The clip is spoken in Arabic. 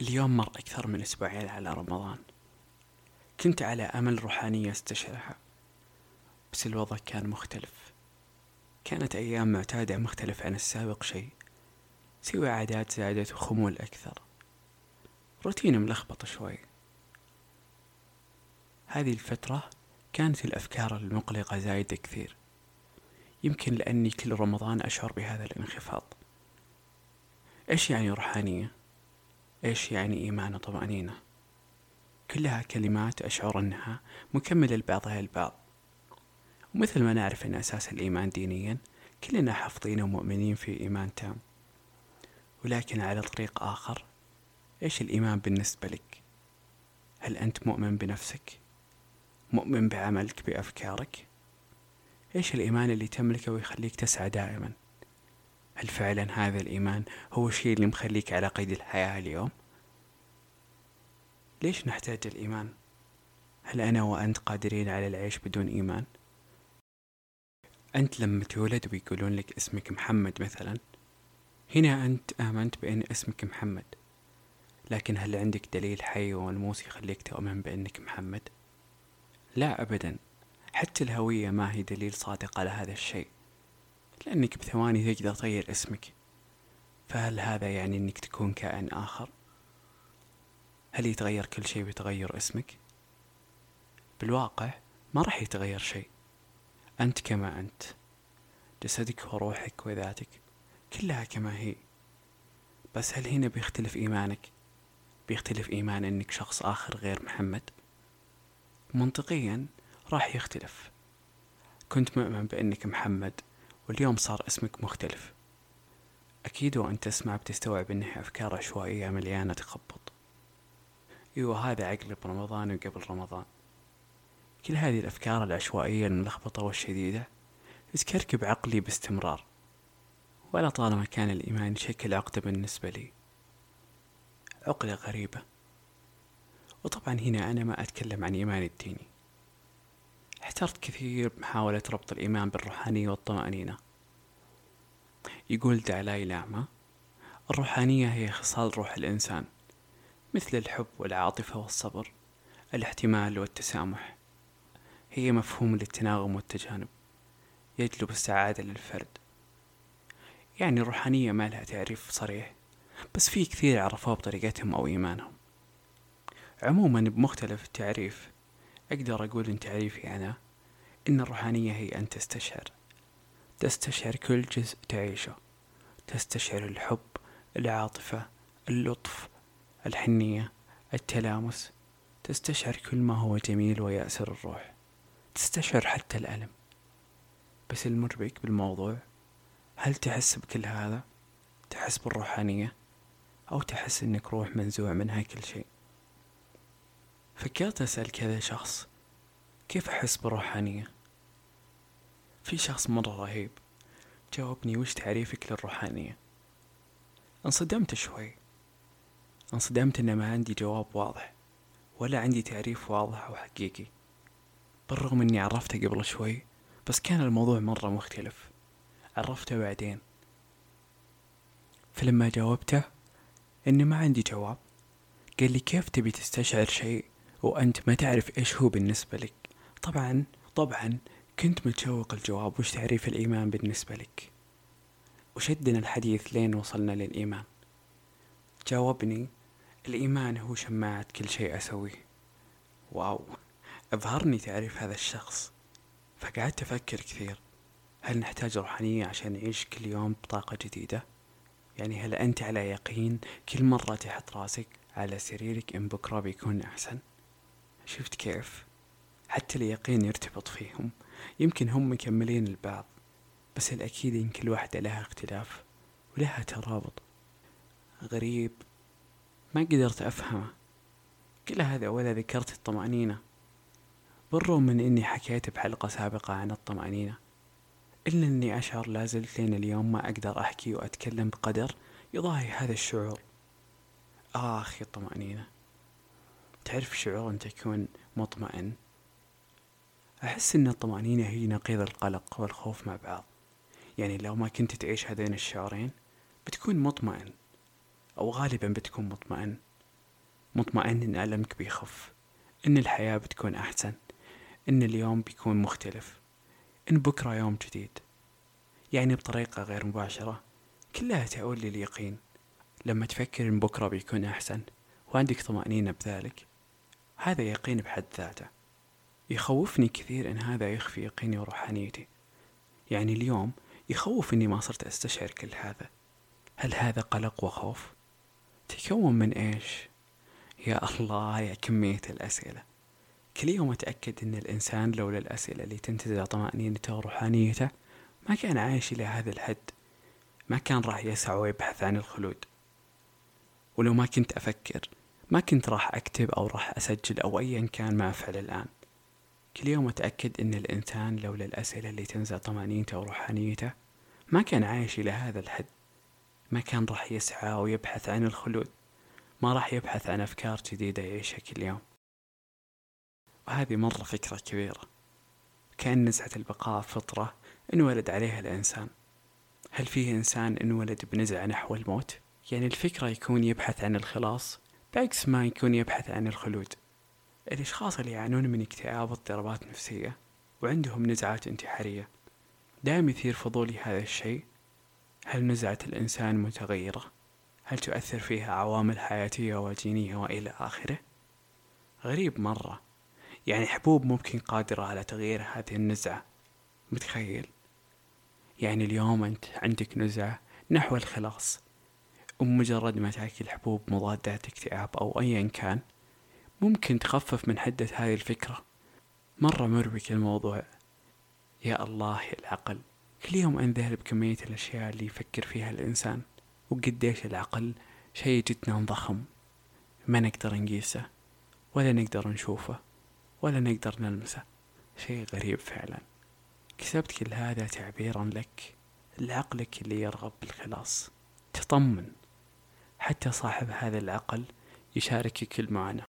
اليوم مر أكثر من أسبوعين على رمضان. كنت على أمل روحانية استشعرها بس الوضع كان مختلف. كانت أيام معتادة مختلف عن السابق شيء سوى عادات زادت وخمول أكثر. روتين ملخبط شوي. هذه الفترة كانت الأفكار المقلقة زايدة كثير. يمكن لأني كل رمضان أشعر بهذا الانخفاض. إيش يعني روحانية؟ إيش يعني إيمان وطمأنينة؟ كلها كلمات أشعر أنها مكملة لبعضها البعض ومثل ما نعرف أن أساس الإيمان دينيا كلنا حافظين ومؤمنين في إيمان تام ولكن على طريق آخر إيش الإيمان بالنسبة لك؟ هل أنت مؤمن بنفسك؟ مؤمن بعملك بأفكارك؟ إيش الإيمان اللي تملكه ويخليك تسعى دائما؟ هل فعلا هذا الإيمان هو الشيء اللي مخليك على قيد الحياة اليوم؟ ليش نحتاج الإيمان؟ هل أنا وأنت قادرين على العيش بدون إيمان؟ أنت لما تولد ويقولون لك اسمك محمد مثلا هنا أنت آمنت بأن اسمك محمد لكن هل عندك دليل حي وملموس يخليك تؤمن بأنك محمد؟ لا أبدا حتى الهوية ما هي دليل صادق على هذا الشيء لأنك بثواني تقدر تغير اسمك فهل هذا يعني أنك تكون كائن آخر؟ هل يتغير كل شيء بتغير اسمك؟ بالواقع ما راح يتغير شيء أنت كما أنت جسدك وروحك وذاتك كلها كما هي بس هل هنا بيختلف إيمانك؟ بيختلف إيمان أنك شخص آخر غير محمد؟ منطقيا راح يختلف كنت مؤمن بأنك محمد واليوم صار اسمك مختلف. أكيد وأنت تسمع بتستوعب إنها أفكار عشوائية مليانة تخبط. أيوة هذا عقلي برمضان وقبل رمضان. كل هذه الأفكار العشوائية الملخبطة والشديدة تكركب عقلي باستمرار. ولا طالما كان الإيمان يشكل عقدة بالنسبة لي. عقدة غريبة. وطبعا هنا أنا ما أتكلم عن إيماني الديني. احترت كثير بمحاولة ربط الإيمان بالروحانية والطمأنينة. يقول دالاي لاما الروحانية هي خصال روح الإنسان مثل الحب والعاطفة والصبر الاحتمال والتسامح. هي مفهوم للتناغم والتجانب يجلب السعادة للفرد. يعني الروحانية ما لها تعريف صريح بس في كثير عرفوها بطريقتهم أو إيمانهم. عموما بمختلف التعريف أقدر أقول إن تعريفي أنا إن الروحانية هي أن تستشعر تستشعر كل جزء تعيشه تستشعر الحب العاطفة اللطف الحنية التلامس تستشعر كل ما هو جميل ويأسر الروح تستشعر حتى الألم بس المربك بالموضوع هل تحس بكل هذا؟ تحس بالروحانية؟ أو تحس إنك روح منزوع منها كل شيء؟ فكرت أسأل كذا شخص كيف أحس بالروحانية؟ في شخص مرة رهيب جاوبني وش تعريفك للروحانية؟ انصدمت شوي انصدمت إن ما عندي جواب واضح ولا عندي تعريف واضح وحقيقي بالرغم إني عرفته قبل شوي بس كان الموضوع مرة مختلف عرفته بعدين فلما جاوبته إني ما عندي جواب قال لي كيف تبي تستشعر شيء وأنت ما تعرف إيش هو بالنسبة لك. طبعا طبعا كنت متشوق الجواب وش تعريف الإيمان بالنسبة لك؟ وشدنا الحديث لين وصلنا للإيمان. جاوبني الإيمان هو شماعة كل شيء أسويه. واو أبهرني تعريف هذا الشخص. فقعدت أفكر كثير. هل نحتاج روحانية عشان نعيش كل يوم بطاقة جديدة؟ يعني هل أنت على يقين كل مرة تحط راسك على سريرك إن بكرة بيكون أحسن؟ شفت كيف؟ حتى اليقين يرتبط فيهم. يمكن هم مكملين البعض بس الأكيد إن كل واحدة لها اختلاف ولها ترابط غريب ما قدرت أفهمه. كل هذا ولا ذكرت الطمأنينة. بالرغم من إني حكيت بحلقة سابقة عن الطمأنينة إلا إني أشعر لازلت لين اليوم ما أقدر أحكي وأتكلم بقدر يضاهي هذا الشعور. آخ يا الطمأنينة تعرف شعور أن تكون مطمئن؟ أحس أن الطمأنينة هي نقيض القلق والخوف مع بعض. يعني لو ما كنت تعيش هذين الشعورين بتكون مطمئن. أو غالبا بتكون مطمئن. مطمئن إن ألمك بيخف إن الحياة بتكون أحسن إن اليوم بيكون مختلف إن بكرة يوم جديد. يعني بطريقة غير مباشرة كلها تؤول لليقين. لما تفكر إن بكرة بيكون أحسن وعندك طمأنينة بذلك هذا يقين بحد ذاته. يخوفني كثير إن هذا يخفي يقيني وروحانيتي. يعني اليوم يخوف إني ما صرت أستشعر كل هذا. هل هذا قلق وخوف؟ تكون من إيش؟ يا الله يا كمية الأسئلة. كل يوم أتأكد أن الإنسان لولا الأسئلة اللي تنتزع طمأنينته وروحانيته ما كان عايش إلى هذا الحد. ما كان راح يسعى ويبحث عن الخلود. ولو ما كنت أفكر ما كنت راح أكتب أو راح أسجل أو أيا كان ما أفعل الآن. كل يوم أتأكد أن الإنسان لولا الأسئلة اللي تنزع طمأنينته وروحانيته ما كان عايش إلى هذا الحد. ما كان راح يسعى ويبحث عن الخلود. ما راح يبحث عن أفكار جديدة يعيشها كل يوم. وهذه مرة فكرة كبيرة. كأن نزعة البقاء فطرة انولد عليها الإنسان. هل فيه إنسان انولد بنزعة نحو الموت؟ يعني الفكرة يكون يبحث عن الخلاص بعكس ما يكون يبحث عن الخلود الأشخاص اللي يعانون من اكتئاب واضطرابات نفسية وعندهم نزعات انتحارية دائما يثير فضولي هذا الشيء هل نزعة الإنسان متغيرة؟ هل تؤثر فيها عوامل حياتية وجينية وإلى آخره؟ غريب مرة يعني حبوب ممكن قادرة على تغيير هذه النزعة متخيل؟ يعني اليوم أنت عندك نزعة نحو الخلاص ومجرد ما تاكل حبوب مضادات اكتئاب أو أيا كان ممكن تخفف من حدة هذه الفكرة. مرة مربك الموضوع. يا الله يا العقل. كل يوم أنذهل بكمية الأشياء اللي يفكر فيها الإنسان. وقديش العقل شيء جدا ضخم. ما نقدر نقيسه ولا نقدر نشوفه ولا نقدر نلمسه. شيء غريب فعلا. كتبت كل هذا تعبيرا لك. لعقلك اللي يرغب بالخلاص. تطمن. حتى صاحب هذا العقل يشاركك المعاناة